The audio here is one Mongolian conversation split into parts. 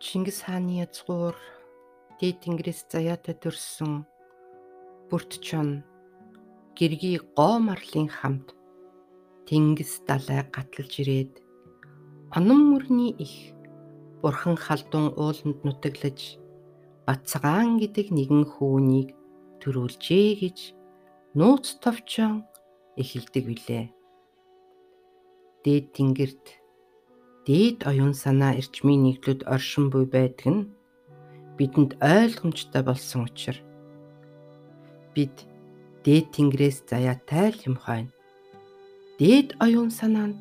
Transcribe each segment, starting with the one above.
Чингис хааны язгуур дээд тэнгэрээс заяатай төрсөн бүрт чон гэргий гоо марлын хамт тэнгис далай гаталж ирээд онон мөрний их бурхан халдун ууланд нутаглаж Бацгаан гэдэг нэгэн хүүнийг төрүүлжээ гэж нууц товчон эхэлдэг билээ. Дээд тэнгэрт дээд оюун санаа эрчмийн нэгдлүүд оршин буй байдаг нь бидэнд ойлгомжтой болсон учраас бид дээд тэнгэрээс заяатай л юм хойно дээд оюун санаанд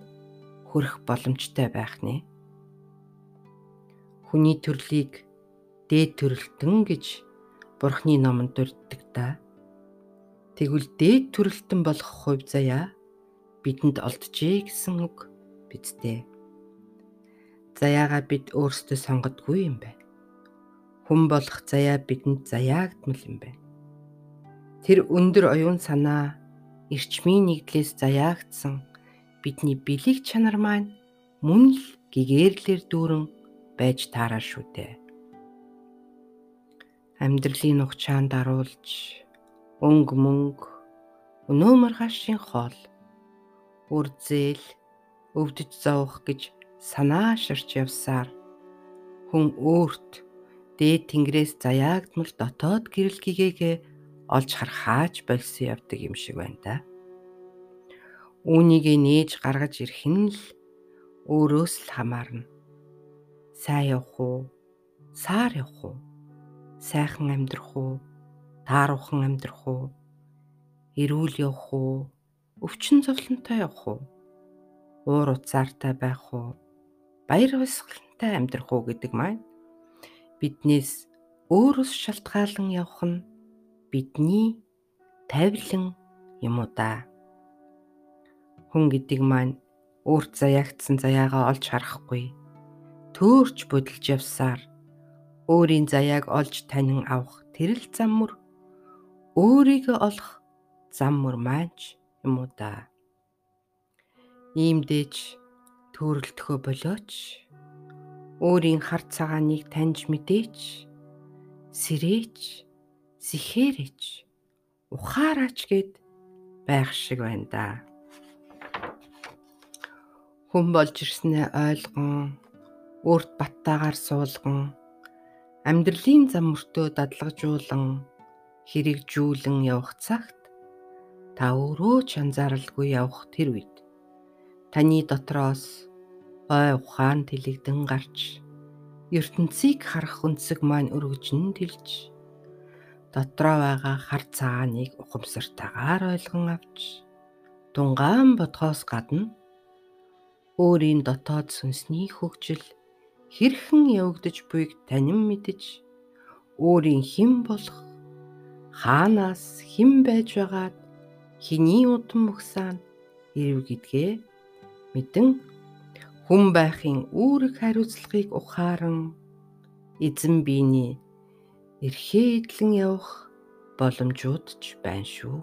хүрэх боломжтой байх нэ. Хүний төрлийг дээд төрөлтөн гэж Бурхны номонд дурддаг та. Тэгвэл дээд төрөлтөн болох хувь заяа бидэнд олджээ гэсэн үг бидтэй заяагаа бид өөрсдөө сонгодгүй юм байна. Хүн болох заяа бидэнд заяагдмал юм байна. Тэр өндөр оюун санаа эрчмийн нэгдлээс заяагдсан бидний бэлэг чанар маань мөн л гэгээрлэр дүүрэн байж таараа шүү дээ. Амьдралын нухчаанд даруулж өнгө мөнгө өнөө маргаашийн хоол үрзэл өвдөж зовох гэж санаа ширч явсаар хүн өөрт дээд тэнгэрээс заяагдмал дотоод гэрэл гэгээгээ олж харахаач болсон явдаг юм шиг байна да. Үүнийг нээж гаргаж ирэх нь л өөрөөс л хамаарна. Сайн явах уу? Саар явах уу? Сайхан амьдрах уу? Тааруухан амьдрах уу? Эрүүл явах уу? Өвчин зовлонтой явах уу? Уур уцаартай байх уу? Баяр баясгалантай амьдрах уу гэдэг маань биднээс өөрөөс шалтгаалan явах нь бидний тавилан юм уу да. Хүн гэдэг маань өөрт заяагдсан заяагаа олж харахгүй. Төөрч бодолж явсаар өөрийн заяаг олж танин авах тэрэл зам мөр өөрийгөө олох зам мөр маань юм уу да. Иймдээч төрөлтгөө болооч өөрийн хар цагааныг таньж мэдээч сэрээч сэхээрээч ухаараач гэд байх шиг байна да. Хүн болж ирснээ ойлгон өөрт баттаагаар суулган амьдралын зам мөртөө дадлагжуулан хэрэгжүүлэн явах цагт та өөрөө ч анзааралгүй явах тэр үед таны дотроос ой ухаан тэлэгдэн гарч ертөнцийг харах өнцөг маань өргөжн тэлж дотроо байгаа хар цагааныг ухамсартайгаар ойлгон авч тунгаан бодхоос гадна өөрийн дотоод сүнсний хөгжил хэрхэн явагдаж буйг танин мэдж өөрийн хэн болох хаанаас хэн байж байгаад хэний удам мөхсаанд ирв гэдгээ мэдэн хүн байхын үүрэг хариуцлагыг ухааран эзэн биений эрхээ эдлэн явах боломжууд ч байна шүү.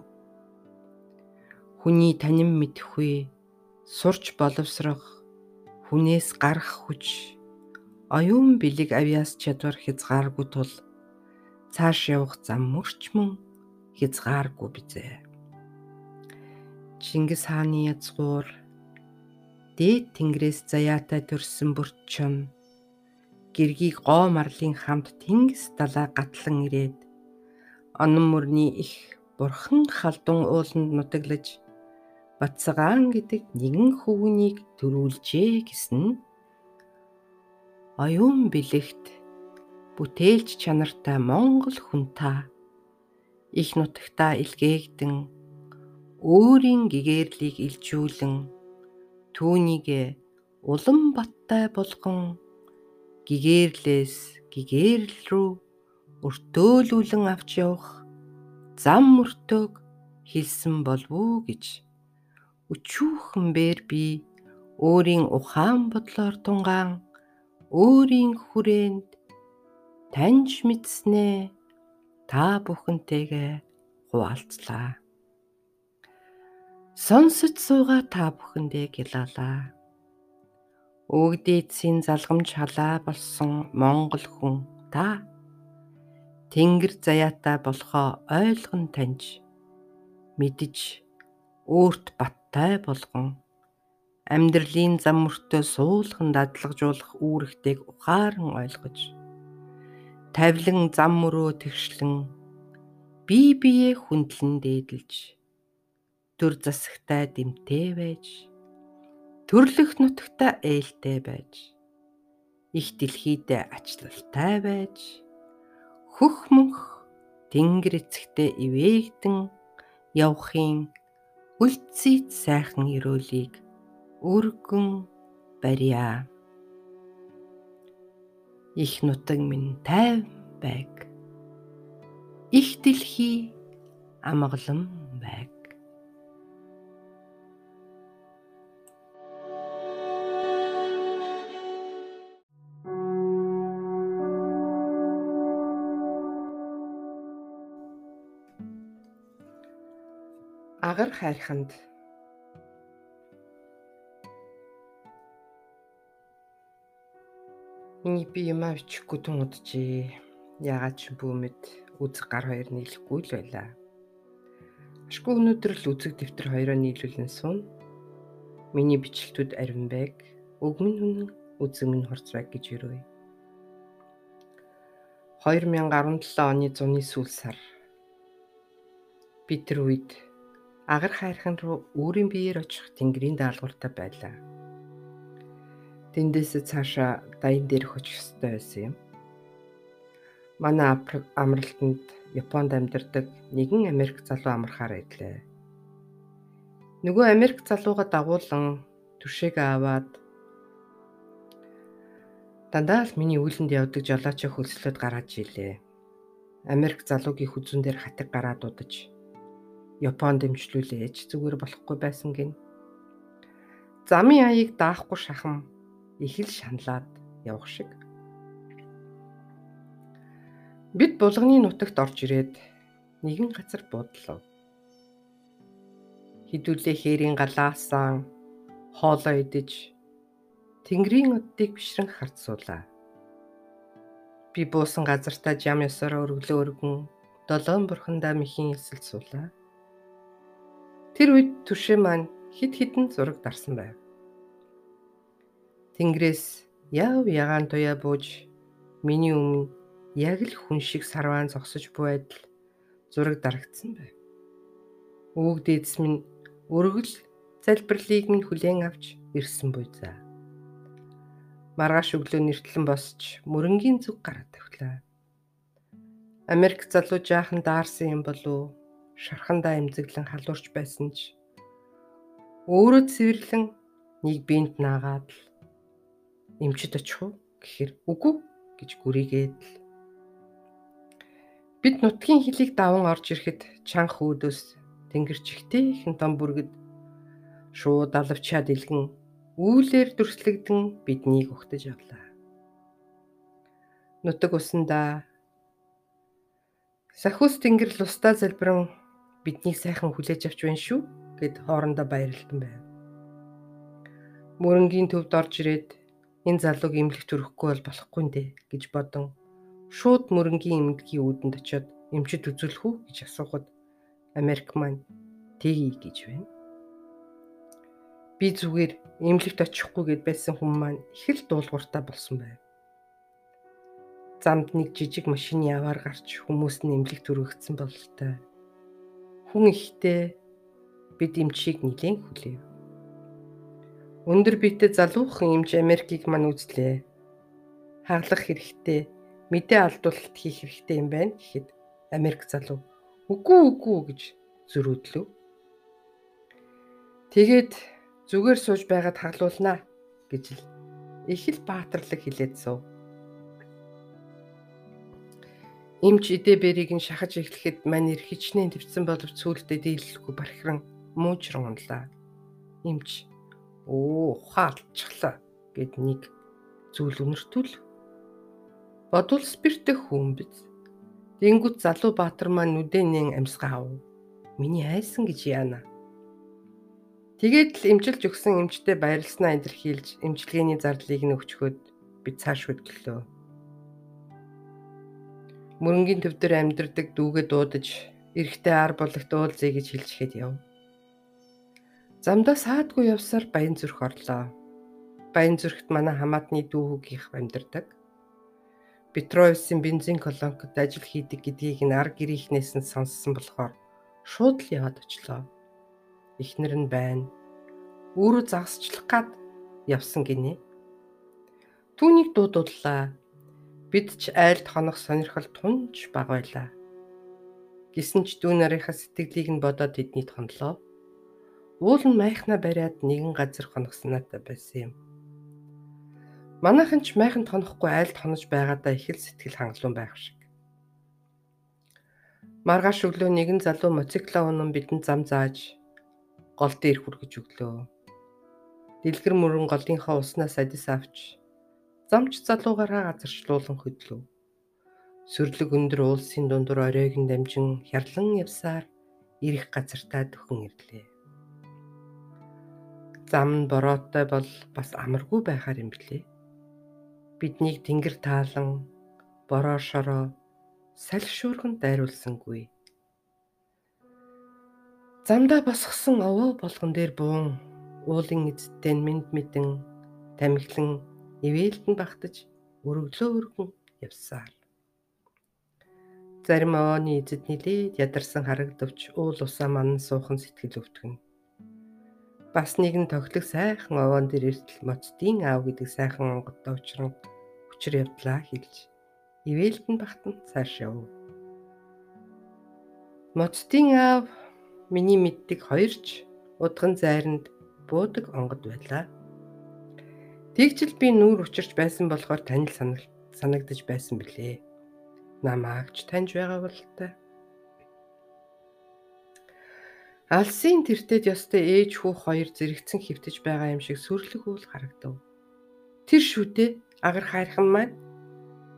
Хүний танин мэдхгүй сурч боловсрох хүнээс гарах хүч оюун бэлэг авьяас чадвар хязгааргүй тул цааш явах зам мөрчмөн хязгааргүй бизээ. Чингис хааны язгуур дээд тэнгэрээс заяатай төрсөн бүрт чон гэргийг гоо марлын хамт тэнгис далаа гатлан ирээд онон мөрний их бурхан халдун ууланд нутаглаж Бацгаан гэдэг нэгэн хөвгнийг төрүүлжээ гэсэн оюун бэлэгт бүтээлч чанартай Монгол хүн та их нутагтаа илгээгдэн өөрийн гэгээрлийг илжүүлэн түүнийг улам баттай болгон гэгээрлээс гэгээрл рүү өртөөлүүлэн авч явах зам мөртөөг хэлсэн болов уу гэж өчүүхэнбээр би өөрийн ухаан бодлоор тунгаан өөрийн хүрээнд таньж мэдснээ та бүхэнтэйгээ хуваалцлаа. Сонсож суугаа та бүхэндээ гялалаа. Өгдөөдсийн залгамж халаа болсон Монгол хүн та Тэнгэр заяатай болохоо ойлгон таньж мэдж өөрт баттай болгон амьдралын зам мөртөө суулхан дадлагжуулах үүрэгтэйг ухаан ойлгож тавлин зам мөрөө тэгшлэн бие бие хүндлэн дээдэлж төр засагтай дэмтэй байж төрлөх нутагта ээлтэй байж их дэлхийд ачлалтай байж хөх мөнх тэнгэр эцэгтэй ивээгдэн явахын үлдсийт сайхан өрөөлийг өргөн барья. Их нутаг минь тайв байг. Их дэлхий амгалан байг. Агар хайрханд Миний би юм авчихгүй тун удажээ. Ягаад ч бүүмэд үзэг гар хоёр нийлэхгүй л байлаа. Ашгүй өнөөдөр л үзэг дэвтэр хоёроо нийлүүлэн суун. Миний бичлэгтүүд арвин байг. Өгмөн хүн үзэг минь хорцваг гэж өрөөе. 2017 оны зуны сүүл сар би тэр үед агар хайрхан руу өөрийн биеэр очих тэнгэрийн даалгавартай байлаа. Тэндээс цаашаа даян дээрх очих ёстой байсан юм. Манай амралтанд Японд амьдардаг нэгэн Америк залуу амархаар идлээ. Нөгөө Америк залууга дагуулan түшээгээ аваад дандаа л миний үүлэнд явдаг жолоочо хөлслөд гараад жилээ. Америк залуугийн хүзүүн дээр хатаг гараад удаж Японд дэмжлүүлээч зүгээр болохгүй байсан гин. Замын аяыг даахгүй шахам их л шаналаад явах шиг. Бид булганы нутагт орж ирээд нэгэн газар буудлаа. Хідүүлээ хээрийн галаасан хоолоо идэж тэнгэрийн оддыг бишрэн харцуулаа. Би буусан газартаа жам ёсоор өргөлөө өргөн долоон бурхандаа мэхийн эсэл суулаа. Тэр үед түшээ маань хид хідэн зураг дарсан байв. Тэнгэрээс яв ягаан туяа бууж миний өмнө яг л хүн шиг сарваан зогсож буй адил зураг дарагдсан байв. Өвөг дээдс минь өргөл залбирлыг минь хүлээн авч ирсэн буй за. Маргааш өглөө нэртлэн босч мөрөнгийн зүг гараад тавлаа. Америк залуу жаахан даарсан юм болов шархандаа эмзэглэн халуурч байсан ч өөрөө цэвэрлэн нэг бинт наагаад л эмчид очих уу гэхээр үгүй гэж гүрийгээд л бид нутгийн хөлийг даван орж ирэхэд чанх өөдөөс тэнгэр чихтэй хэн том бүргэд шууд алавчаад илгэн үүлээр дүрслэгдэн биднийг өгтөж авлаа. Нутаг усандаа Сахус тэнгэр лустаа залбирэн биднийг сайхан хүлээж авч байна шүү гэд хоорондоо баярлалдан байв. Мөрөнгийн төвд орж ирээд энэ залууг эмнэлэгт өрөхгүй бол болохгүй нэ гэж бодон шууд мөрөнгийн эмнэлгийн үүдэнд очиод эмчит үзүүлэх үү гэж асуухад Америк маань тэгье гэж байна. Би зүгээр эмнэлэгт очихгүй гэд байсан хүн маань их л дуулууртай болсон байв. Замд нэг жижиг машины яваар гарч хүмүүс нь эмнэлэгт өргөгдсөн бололтой Хүн ихтэй бид эмчийг нилээн хүлээв. Өндөр биетэй залуухан эмч Америкийг мань үзлээ. Хаглах хэрэгтэй, мэдээ алдуулалт хийх хэрэгтэй юм байна гэхэд Америк залуу үгүй үгүй гэж зөрүүдлөв. Тэгээд зүгээр сууж байгаад хаглуулнаа гэж л их л баатарлаг хэлээд суув. Имч идэ бэрийг нь шахаж эхлэхэд мань ир хичнээн твцсэн боловч сүултээ дийлэхгүй бархиран муужран унлаа. Имч оо ухаалцчлаа гэд нэг зүйл өнөртөл бодвол спирттэй хүн биз. Дэнгүүт залуу баатар маань нүдэнэн амьсгаа ав. Миний айсан гэж яана. Тэгээд л эмчилж өгсөн эмчтэй баярлснаа илэрхийлж эмчилгээний зардлыг нь өгчхөд би цааш хөдлөлөө. Мөрөнгийн төв дээр амьдардаг дүүгээ дуудаж эрэхтэй ар болгот уулзъя гэж хэлжихэд яв. Замдаа саадгүй явсаар Баян зүрх орлоо. Баян зүрхт манай хамаатны дүүгийнх амьдардаг. Петровсын бензин колонкод ажил хийдэг гэдгийг нь ар гэрийнхнээс нь сонссон болохоор шууд л яваад очлоо эхнэр нь байна. Өөрөө загасчлах гад явсан гинэ. Түүнийг дуудууллаа. Бид ч айлд хонох сонирхол тунж баг байлаа. Гисэн ч дүү нарынхаа сэтгэлийг нь бодоод тэдний тонлоо. Уул нь майхна бариад нэгэн газар хоногснаатай байсан юм. Манайхан ч майхан тонохгүй айлд хонож байгаадаа их л сэтгэл хангалуун байх шиг. Маргааш өглөө нэгэн залуу моцикло унан бидэнд зам зааж гол дээр хүргэж өглөө. Дэлгэр мөрөн голынхаа уснаас адис авч замч залуугаараа газарчлуулан хөдлөв. Сүрлэг өндөр уулсын дундуур оройг нь дамжин хярлан явсаар ирэх газартаа дөхөн ирлээ. Зам нь бороотой бол бас амаргүй байхаар юм блэ. Биднийг тэнгэр таалан бороо шороо салхишуурхан дайруулсангүй. Замдаа босгосон овоо болгон дээр буун уулын эцэдтэй мэд мэдэн тамхилан ивэлтэн багтаж өргөлөө өргөн явсаар. Зарим овооны эзэд нилээд ядарсан харагдавч уул усаа манан суухан сэтгэл өвтгөн. Бас нэгэн тоглог сайхан овоон дээр иртэл моцдын аав гэдэг сайхан онгодтой учран хүчээр явдлаа хэлж ивэлтэн багтан цааш яв. Моцдын аав Миний мэддэг хоёрч удган зайранд буудаг онгод байлаа. Тэгжил би нүүр учирч байсан болохоор танил санагдаж байсан билээ. Намаагч таньж байгаа бол та. Алсын тэртет ёстой ээж хүү хоёр зэрэгцэн хөвтөж байгаа юм шиг сүрлэг үл харагдав. Тэр шүдэ агар хайрхан маань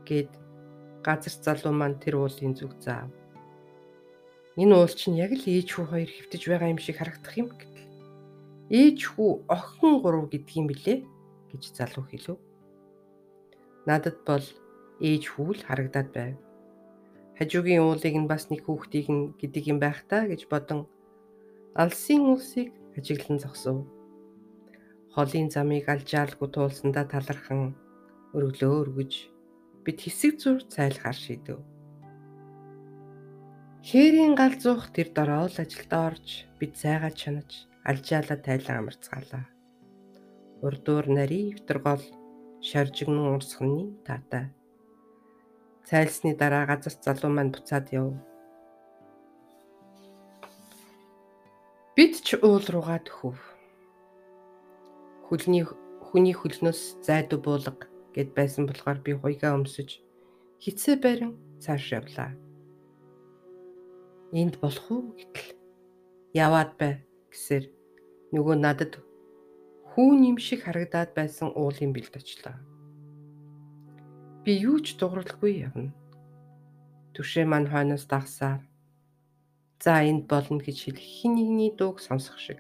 гэд газар залуу маань тэр уулын зүг заав. Энэ уул чинь яг л ээж хүү хоёр хөвтөж байгаа юм шиг харагдах юм гэтэл ээж хүү охин гурав гэдэг юм билээ гэж залуу хэлв. Надад бол ээж хүү л харагдаад байв. Хажуугийн уулыг нь бас нэг хүүхдийг нь гэдэг юм байх та гэж бодон алсын улсыг ажиглан зогсов. Холын замыг алжаалгүй туулсандаа талархан өргөлөө өргөж бид хэсэг зур цайлахаар шийдэв. Хээрийн гал зуух тэр дороо л ажилдаа орж бид сайгаад чанаж алжаалаа тайлан амарцгаалаа. Урдуур нарийн вторгол шоржигнон урсганы таатай. Цайлсны дараа газар залуу маань буцаад яв. Бид ч уул руугаа төхөв. Хөлний хүний хөлнөөс зайдуу буулга гэд байсан болохоор би хуйгаа өмсөж хитсээ барин цааш явлаа энд болох уу гэтэл яваад бай гэсээр нөгөө надад хүүн юм шиг харагдаад байсан уулын бэлд очлоо. Би юу ч дууралгүй явна. Түшээ маань хойноос дагсаар за энд болно гэж хэлэх хин нэгний дууг сонсох шиг.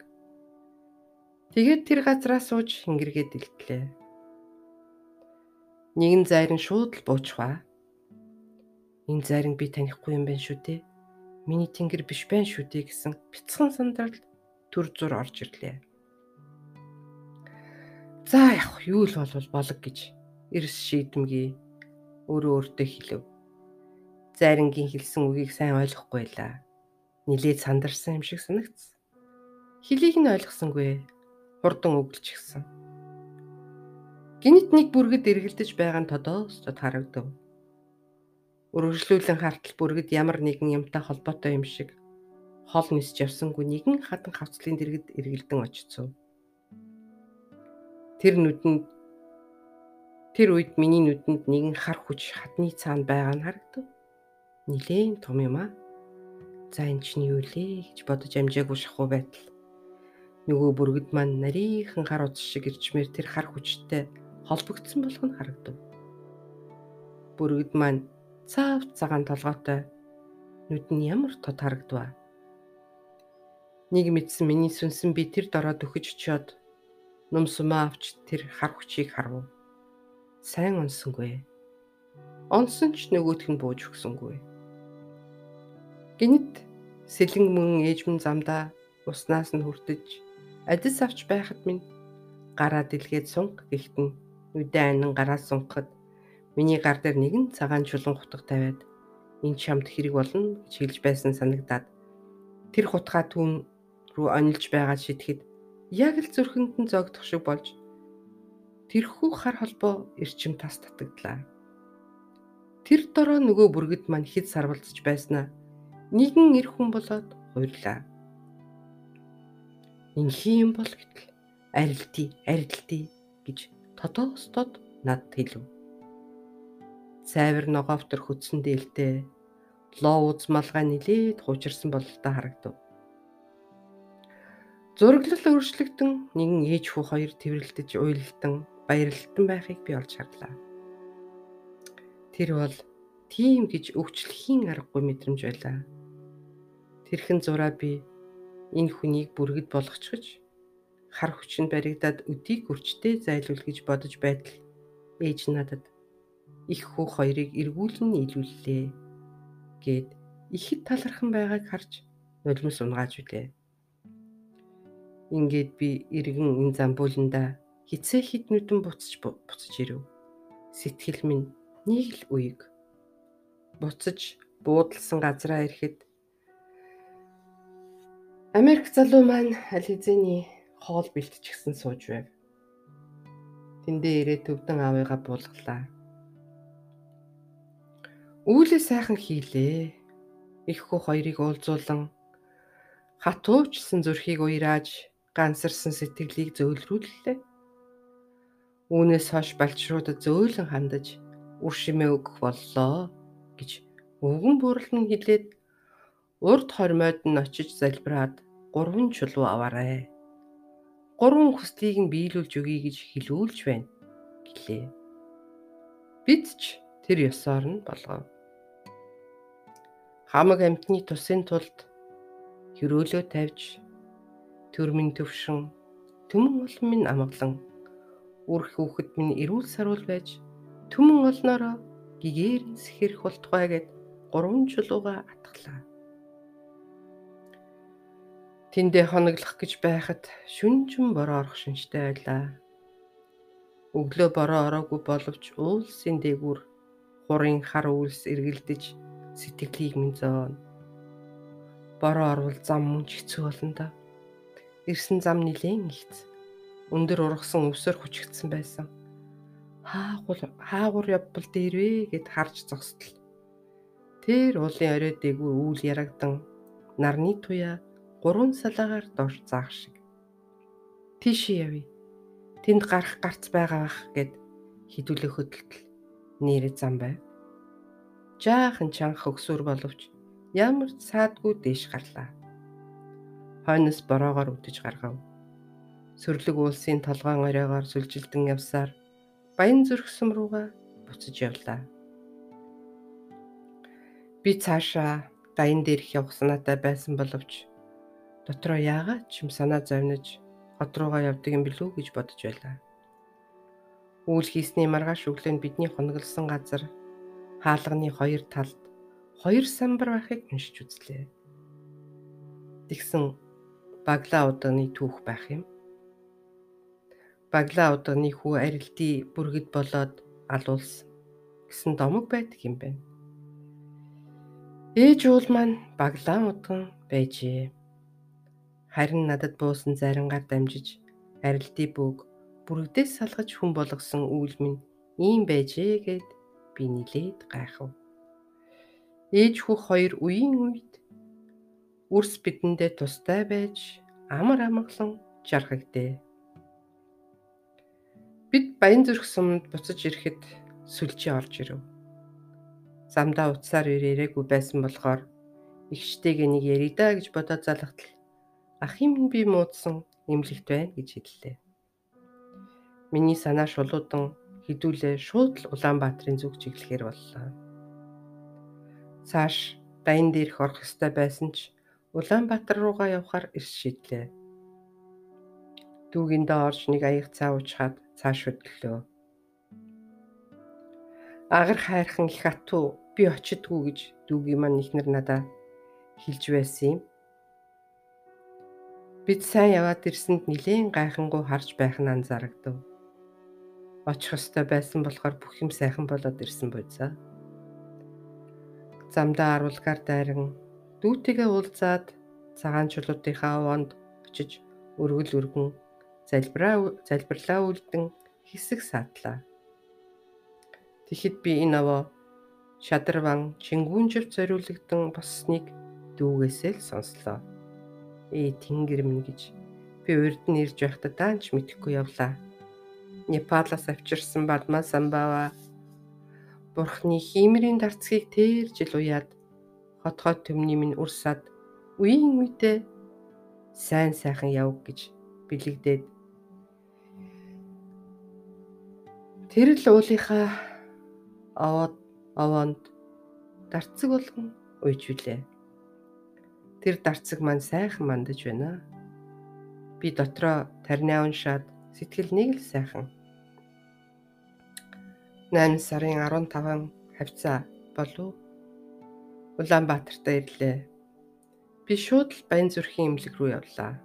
Тэгээд тэр газраас сууж хингэргээд дэлтлээ. Нэгэн зайран шууд л буучваа. Энэ зайран би танихгүй юм байна шүү дээ Миний тэнгэр биш байх шүү дээ гэсэн бяцхан сандрал төр зур орж ирлээ. За яг юу л болвол болог гэж эрс шийдэмгий өөрөө өөртөө хэлв. Зайрангийн хэлсэн үгийг сайн ойлгохгүй байлаа. Нилээд сандарсан юм шиг санагдсан. Хэлийг нь ойлгосонгүй. Хурдан өглөж гисэн. Гинт нэг бүргэд эргэлдэж байгаа нь тодоостод харагдав өргөжлүүлэн хартал бүргэд ямар нэгэн юмтай холбоотой юм шиг хол нисж явсангүй нэгэн хадан хавцлын дэргэд эргэлдэн очицов. Тэр нүдэнд тэр үед миний нүдэнд нэгэн хар хүч хадны цаана байгаа нь харагдав. Нилээн том юм аа. За энэ чинь юу лээ гэж бодож амжаагүй шахуу байтал. Нөгөө бүргэд маань нарийнхан хар удас шиг ирчмээр тэр хар хүчтэй холбогдсон болох нь харагдав. Бүргэд маань цаав цагаан толгойтой нүд нь ямар тод харагдваа. Нэг мэдсэн миний сүнсэн би тэр дороод өгөж очиод нум сумаа авч тэр хар хүчийг харав. Сайн онсонгүй. Онсон ч нөгөөх нь бууж өгсөнгүй. Гинэт сэлэн мөн ээж минь замдаа уснаас нь хүртэж адис авч байхад минь гараа дэлгээд сунг гэхдээ үдэ анин гараа сунгахад миний гар дээр нэгэн цагаан чулуун хутга тавиад энэ чамд хэрэг болно гэж хэлж байсан санагдаад тэр хутгаа түн рүү онилж байгаа шитгэд яг л зүрхэнд нь зогдох шиг болж тэрхүү хар холбоо эрчим тас татагдлаа. Тэр дороо нөгөө бүргэд маань хэд сарвалцж байснаа нэгэн эр хүн болоод хуйрлаа. Инхи юм бол гэтэл арилтий, арилтий гэж тодоостод над хэлв. Цайвар ногоовтор хөдсөн дээлтэй лоо уз малгай нилээд хуучирсан бололтой харагдав. Зураглал өөрчлөгдөн нэгэн ээж хүү хоёр тэрвэрлдэж уйлалтан баярлалтан байхыг би олж харлаа. Тэр бол тийм гэж өвчлөхийн аргагүй мэдрэмж байлаа. Тэрхэн зураа би энэ хүнийг бүргэд болгочихж хар хүчинд баригдаад өдийг өрчтэй зайлуул гэж бодож байтал ээж надад их хүү хоёрыг эргүүлэн нийлүүллээ гэд ихэд талархан байгааг харж нулимс унгааж үлээ. Ингээд би эргэн энэ замбууланда хизээ хит нүдэн буцаж буцаж ирэв. Сэтгэл минь нэг л үеиг буцаж буудалсан газраа ирэхэд Америк залуу маань аль хэзээний хоол бэлтчихсэн сууж байв. Тэндээ ирээд төвдөн аавыгаа буулгалаа. Үүлээ сайхан хийлээ. Их хүү хоёрыг уулзуулан хатуучсан зүрхийг уйрааж гансарсан сэтгэлийг зөөлрүүллээ. Үүнээс хойш балчруудад зөөлөн хандаж үр шимээ өгөх боллоо гэж өвгөн бүрлэн хэлээд урд хормойд нь очиж залбираад гурван чулуу аваарай. Гурван хүслийг нь биелүүлж өгье гэж хэлүүлж байна гэлээ. Бид ч тэр ёсоор нь болгов. Хамаг амтны тусын тулд хөрөөлөө тавьж төрмийн төвшин төмөн улам минь амгалан үр хүүхэд минь эрүүл саруул байж түмэн олноороо гэгээр нь сэхэрх болтугай гэд гурван чулууга атгалаа. Тэндээ хоноглох гэж байхад шүнжин бороо орох шинжтэй байлаа. Өглөө бороо ороогүй боловч уулсын дээгүүр хурын хар үйлс эргэлдэж сэтгэлийг минь зоон. Бороо орвол зам мөн ч хэцүү болно да. Ирсэн зам нилээн ихц өндөр ургасан өвсөр хүчгдсэн байсан. Хаагур хаагур явбал дээрвэ гэд харж зогсдол. Тэр уулын орой дээгүүр үүл ярагдан нарны туяа гурван салаагаар доош заах шиг. Тийш явъя. Тэнд гарах гарц байгаа бах гэд хідүүлэх хөдөлтөл нэрэ зам байв. Жаахан чанга хөгсүр боловч ямар саадгүй дээш гарлаа. Хойноос бороогоор үдэж гаргав Сөрлөг уулсын толгоон оройгоор сүлжилдэн явсаар баян зүрх сум руугаа буцаж явлаа. Би цаашаа даян дээрх явах санаатай байсан боловч дотроо яагаад ч юм санаа зовниж хот руугаа явдаг юм билүү гэж бодож байлаа. Үүл хийсний маргааш өглөө бидний хоноглосон газар хаалганы хоёр талд хоёр самбар байхыг уншиж үзлээ. Тэгсэн баглаа удагны түүх байх юм баглаа удагны хүү арилтий бүргэд болоод алуулсан гэсэн домог байдаг юм байна. Ээж уул маань баглаа удган байжээ. Харин надад буусан зарангаар дамжиж арилтий бүг бүрэгдээс салгаж хүн болгосон үйл минь ийм байжээ гэд би нилээд гайхав. Ээж хүү хоёр үеийн үед үрс бидэндээ тустай байж амар амгалан жаргагдээ. Бид Баян зүрх суманд буцаж ирэхэд сүлжээ орж ирэв. Замдаа утсаар ирээгүй байсан болохоор ихштэйгээ нэг яридаа гэж бодоод залгатал ах юм би муудсан эмлэгт байна гэж хэллээ. Миний санаа шулуудан хідүүлээ шууд л Улаанбаатарын зүг чиглэхээр боллоо. Цааш дайн дээрх орох ёстой байсан ч Улаанбаатар руугаа явхаар эрс шидлээ. Дүүгийн доо орж нэг аяг цаавчхаад цааш хөдлөө. Агар хайрхан их атуу би очидгүй гэж дүүгийн маань ихнэр надаа хэлж байсан юм. Бид сайн яваад ирсэнд нилээн гайхангуй харж байх нь анзаарагдав. Очих ёстой байсан болохоор бүх юм сайхан болоод ирсэн буйцаа. Замдаа аруулгаар дайран дүүтэйгээ уулзаад цагаан чулуутынхаа овоонд очиж өргөл өргөн залбираа залбирлаа үлдэн хэсэг саадлаа. Тэгэхэд би энэ овоо шадарван чингүүнжив зориулагдсан босныг дүүгээсээ л сонслоо. Ээ тэнгэр минь гэж би урд нь ирж байхдаа даанч мэдэхгүй явлаа. Непалаас авчирсан бадмаа самбава Бурхны хиймэрийн дарцгийг тэр жил уяад хотхой төмний минь урсаад үеийн үедээ сайн сайхан яв гэж бэлэгдээд тэр л уулынхаа овоод овоонд дарцэг болгон уйжвүлээ. Тэр дарцэг маань сайхан мандаж байна. Би дотроо тарниа уншаад сэтгэл нэг л сайхан. 8 сарын 15 хавцаа болов Улаанбаатарт ирлээ. Би шууд л Баян зүрхийн имлэг рүү явлаа.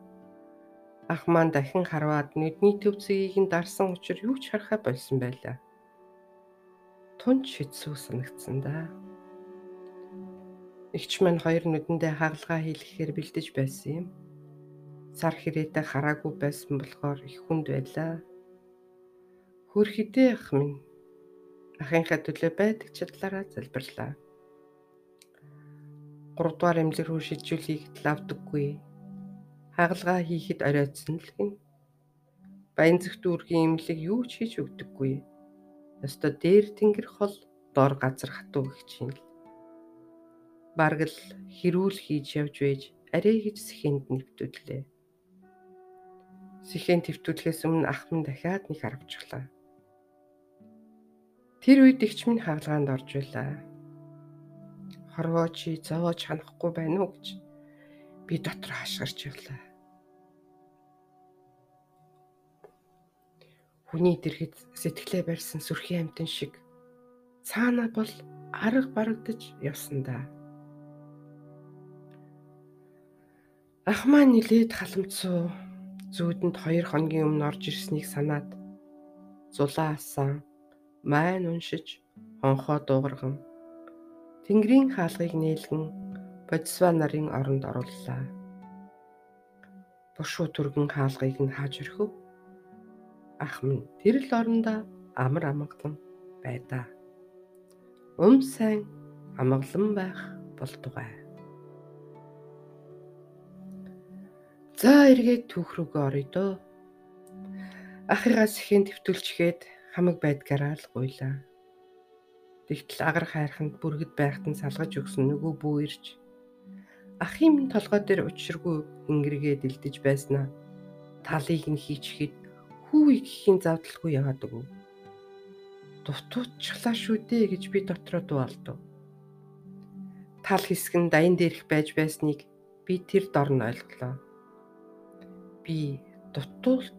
Ах маань дахин харваад нүдний төв зэгийг нь дарсан учраас юу ч харахаа болсон байлаа тунч хэцүү санагдсан да. Игч маань хоёр нүдэндээ хагалгаа хийлгэхээр бэлдэж байсан юм. Сар хэрээтэй хараагүй байсан болохоор их хүнд байлаа. Хөр хідээ ах минь ахынхаа төлөө байдаг чадлаараа залбирлаа. 3 дугаар эмнэлэг рүү шилжүүлэхэд лавдаггүй. Хагалгаа хийхэд оройтсон л гин. Баян зүгт дүүргийн эмнэлэг юу ч хийж өгдөггүй Ёстой дээр тэнгэр хол дор газар хатуу гэх чинь л. Бараг л хэрүүл хийж явж байж арай гэж сэхэнд нэвтүүллээ. Сэхэн твтүүлэхээс өмнө ах минь дахиад нэг харавчлаа. Тэр үед игч минь хаалгаанд орж байлаа. Хорвоо чи зовоож ханахгүй байна уу гэж би дотор хашгирч явлаа. Хүний дэргэд сэтгэлээ барьсан сүрхийн амтэн шиг цаана бол арга барагдаж явсандаа. Ахмаа нилээд халамцуу зүүдэнд хоёр хоногийн өмнө орж ирснийг санаад зулаа асан майн уншиж хонхоо дуугарган Тэнгэрийн хаалгыг нээлгэн Бодисва нарын оронд орууллаа. Бушуу түргэн хаалгыг нь хааж өрхөв ах минь тэр л орондоо амар амгалан байдаа. Ум сайн амгалан байх болтугай. За эргээд түүх рүүгээ орё дөө. Ахыгаас ихэн твтүүлчгээд хамаг байдгаараа л гуйлаа. Тэгтэл агар хайрханд бүргэд байхад нь салгаж өгсөн нөгөө бүү ирж ахын толгой дээр учиргүй ингэргээ дэлдэж байснаа талыг нь хийчихэд хүү ихэхийн завдалгүй яваад өгөв. Дутуутчлаа шүү дээ гэж би дотроо дуалдав. Тал хэсэг нь даян дээрх байж байсныг би тэр дорн ойлголоо. Би дутуул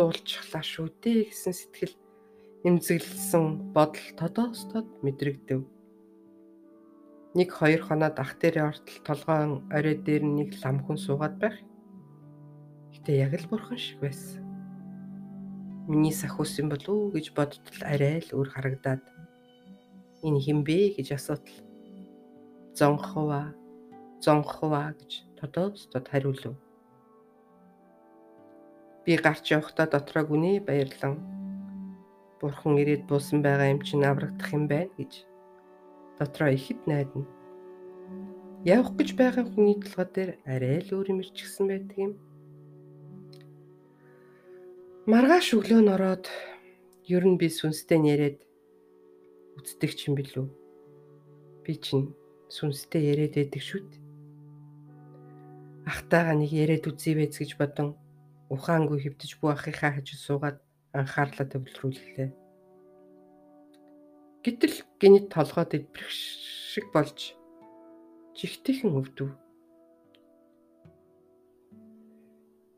дуулчихлаа шүү дээ гэсэн сэтгэл эмзэглэлсэн бодол тодоостод мэдрэгдэв. Нэг хоёр хоноод ах дээрээ ортол толгоон орой дээр нэг лам хүн суугаад байх. Гэтэ яг л бурхан шиг байсан миний сахиус юм болов уу гэж бодтол арай л өөр харагдаад энэ хинбэ гэж асуутал зонхова зонхова гэж тодоостод хариулв. Би гарч явахдаа дотроо гүнээ баярлан бурхан ирээд буусан байгаа юм чинь аврагдах юм байна гэж дотроо ихэд найдана. Явах гэж байгаа хүний толгой дээр арай л өөр юм ирчихсэн байдаг юм. Маргааш өглөө нь ороод ер нь би сүнстэй нэрэд үздэг ч юм билүү. Би чинь сүнстэй яриад байдаг дээ. Ахтайгаа нэг яриад үзье байц гэж бодон ухаангүй хөвдөж бүү ахыхаа хажууд суугаад анхаарлаа төвлөрүүллээ. Гэтэл гинт толгойд идбэрх шиг болж жигтэйхэн өвдөв.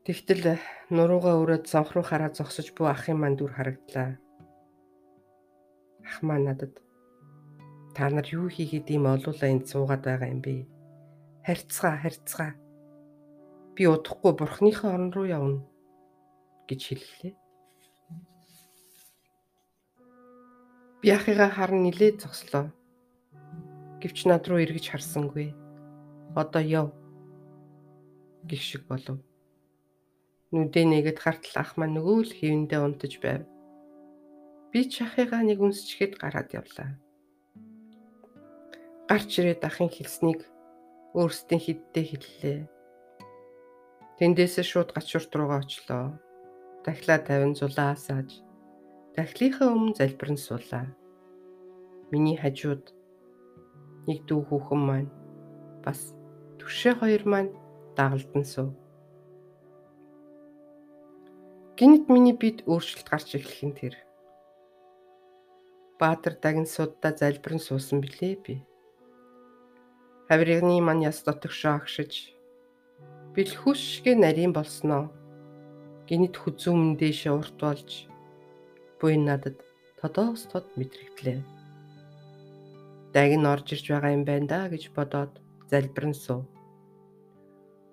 Тэгтэл э, нуруугаа өрөөд завх руу хараа зогсож буй ахын манд дүр харагдлаа. Ах маань надад та нар юу хийгээд ийм олуулаа энд суугаад байгаа юм бэ? Харьцгаа, харьцгаа. Би удахгүй бурхныхаа орн руу явна гэж хэллээ. Би ахыгаа харан нилээд зогслоо. Гэвч над руу эргэж харсангүй. Одоо яв гих шиг болов. Нүдээ нэгэд хартал ах маань нөгөө л хэвэндээ унтаж байв. Би ч ахыгаа нэг үнсчихэд гараад явлаа. Гарч ирээд ахын хэлснийг өөрсдийн хиддээ хэллээ. Тэндээс шууд гачуурт руугаа очлоо. Дахлаа тавин зулаа асааж. Дахлынхаа өмнө залбирэн суулаа. Миний хажууд нэг дүү хүүхэн маань бас түшээ хоёр маань дагалдан суув. Гинт миний бид өөрчлөлт гарч эхлэх нь тэр. Баатар дагин суддаа залбирэн суусан билээ би. Хавирганы мань яс дотогшоо агшиж бэлхүүс шигэ нарийн болсноо. Гинт хүзүүмэн дэше урт болж буй надад тодоос тод мэдрэгдлээ. Дагин орж ирж байгаа юм байна да гэж бодоод залбирэн суув.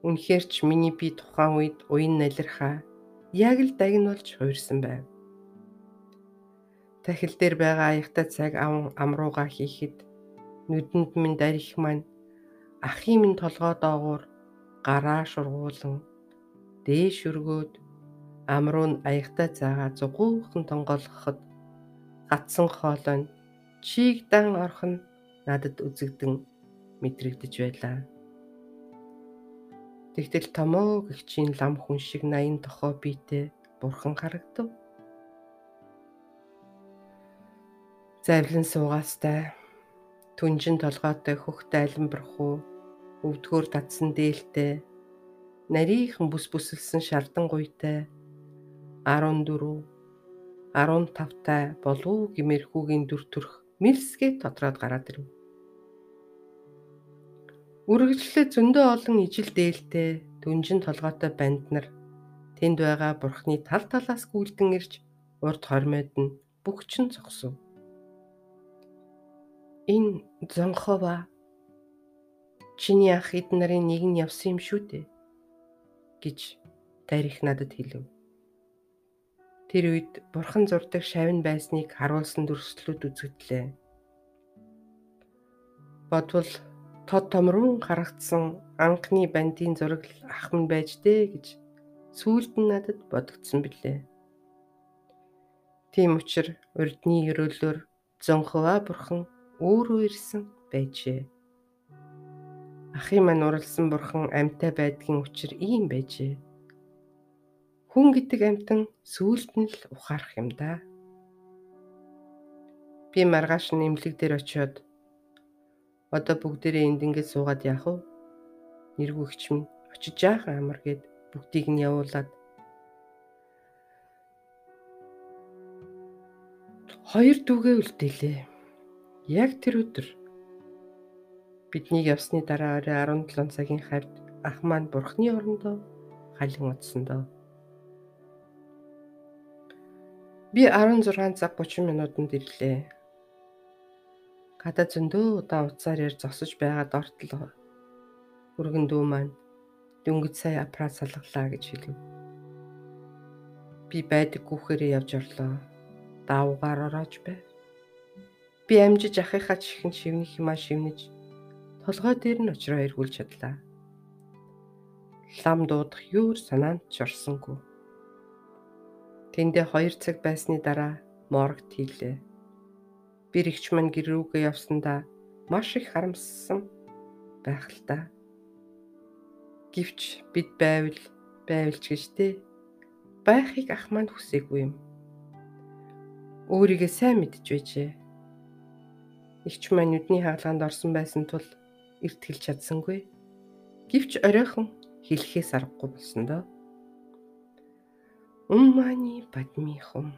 Үнэхээр ч миний би тухайн үед уян налирхаа яг л дагн болж хуурсан байв. Тахил дээр байгаа аягтай цаг амрууга хийхэд нүдэнд минь дарих маань ахын минь толгой доогуур гараа шургуулan дээш өргөөд амруу нь аягтай цагаа зугуухан тонгоолгоход гатсан хоолой чийг дан орхон надад үзэгдэн мэдрэгдэж байлаа. Тэгтэл томоо гихчийн лам хүн шиг 80 тохоо биетэй бурхан харагдав. Завлан суугаастай түнжин толгойтой хөх дайланбархуу өвдгөр татсан дээлтэй нарийнхан бүс бүсэлсэн шардан гуйтай 14 15 тай болов гимэрхүүгийн дүр төрх мэлсгээ тодроод гараад ирэв. Үргэлжлээ зөндөө олон ижил дээлтэй дүнжин толгойтой банд нар тэнд байгаа бурхны тал талаас гүйлдэн ирж урд хормойд нь бүгчин зогсов. Энэ зонхова чиний ах эд нарын нэг нь явсан юм шүү дээ гэж тарих надад хэлв. Тэр үед бурхан зурдаг шавн байсныг харуулсан дүрслэлүүд үзэгдлээ. Бодвол тод томрун харагдсан анхны бандийн зураг ах минь байж дээ гэж сүүлд нь надад бодогдсон билээ. Тийм учраас урдны өрөөлөөр зөнхөва бурхан өөрөө ирсэн байжээ. Ахын маань уралсан бурхан амьтаа байдгийн учир ийм байжээ. Хүн гэдэг амьтан сүүлд нь л ухаарах юм да. Би маргааш нь имлэг дээр очиод Одоо бүгдээрээ энд ингээд суугаад яах вэ? Нэргүйгч минь очиж яахан амар гээд бүгдийг нь явуулаад хоёр дүүгээ үлдээлээ. Яг тэр өдөр бидний явсны дараа орой 17 цагийн хавьд ах маань бурхны орондоо халин утсан Би 16 цаг 30 минутанд ирлээ. Гадаа зөндөө удаа утсаар ир зогсож байгаад ортол өргөн дүү маань дөнгөж сая аппарат салгалаа гэж хэлв. Би байдаг гүхээрээ явж орлоо. Даавгаар ороож байв. Би амжиж ахыхаа чихэн шивний химаа шивнэж толгой дээр нь очроо эргүүлж чадлаа. Лам дуудах юур санаанд ч орсонгүй. Тэндээ 2 цаг байсны дараа моргт хийлээ. Би рэгч маань гэр рүүгээ явсандаа маш их харамссан байх л та. Гэвч бид байвал байвалч гэж те байхыг ах маань хүсээгүй юм. Өөрийгөө сайн мэдж байжээ. Игч маань нүдний хаалганд орсон байсан тул эрт хэлж чадсангүй. Гэвч оройхон хэлэхээс аргагүй болсон доо. Умани подмихум.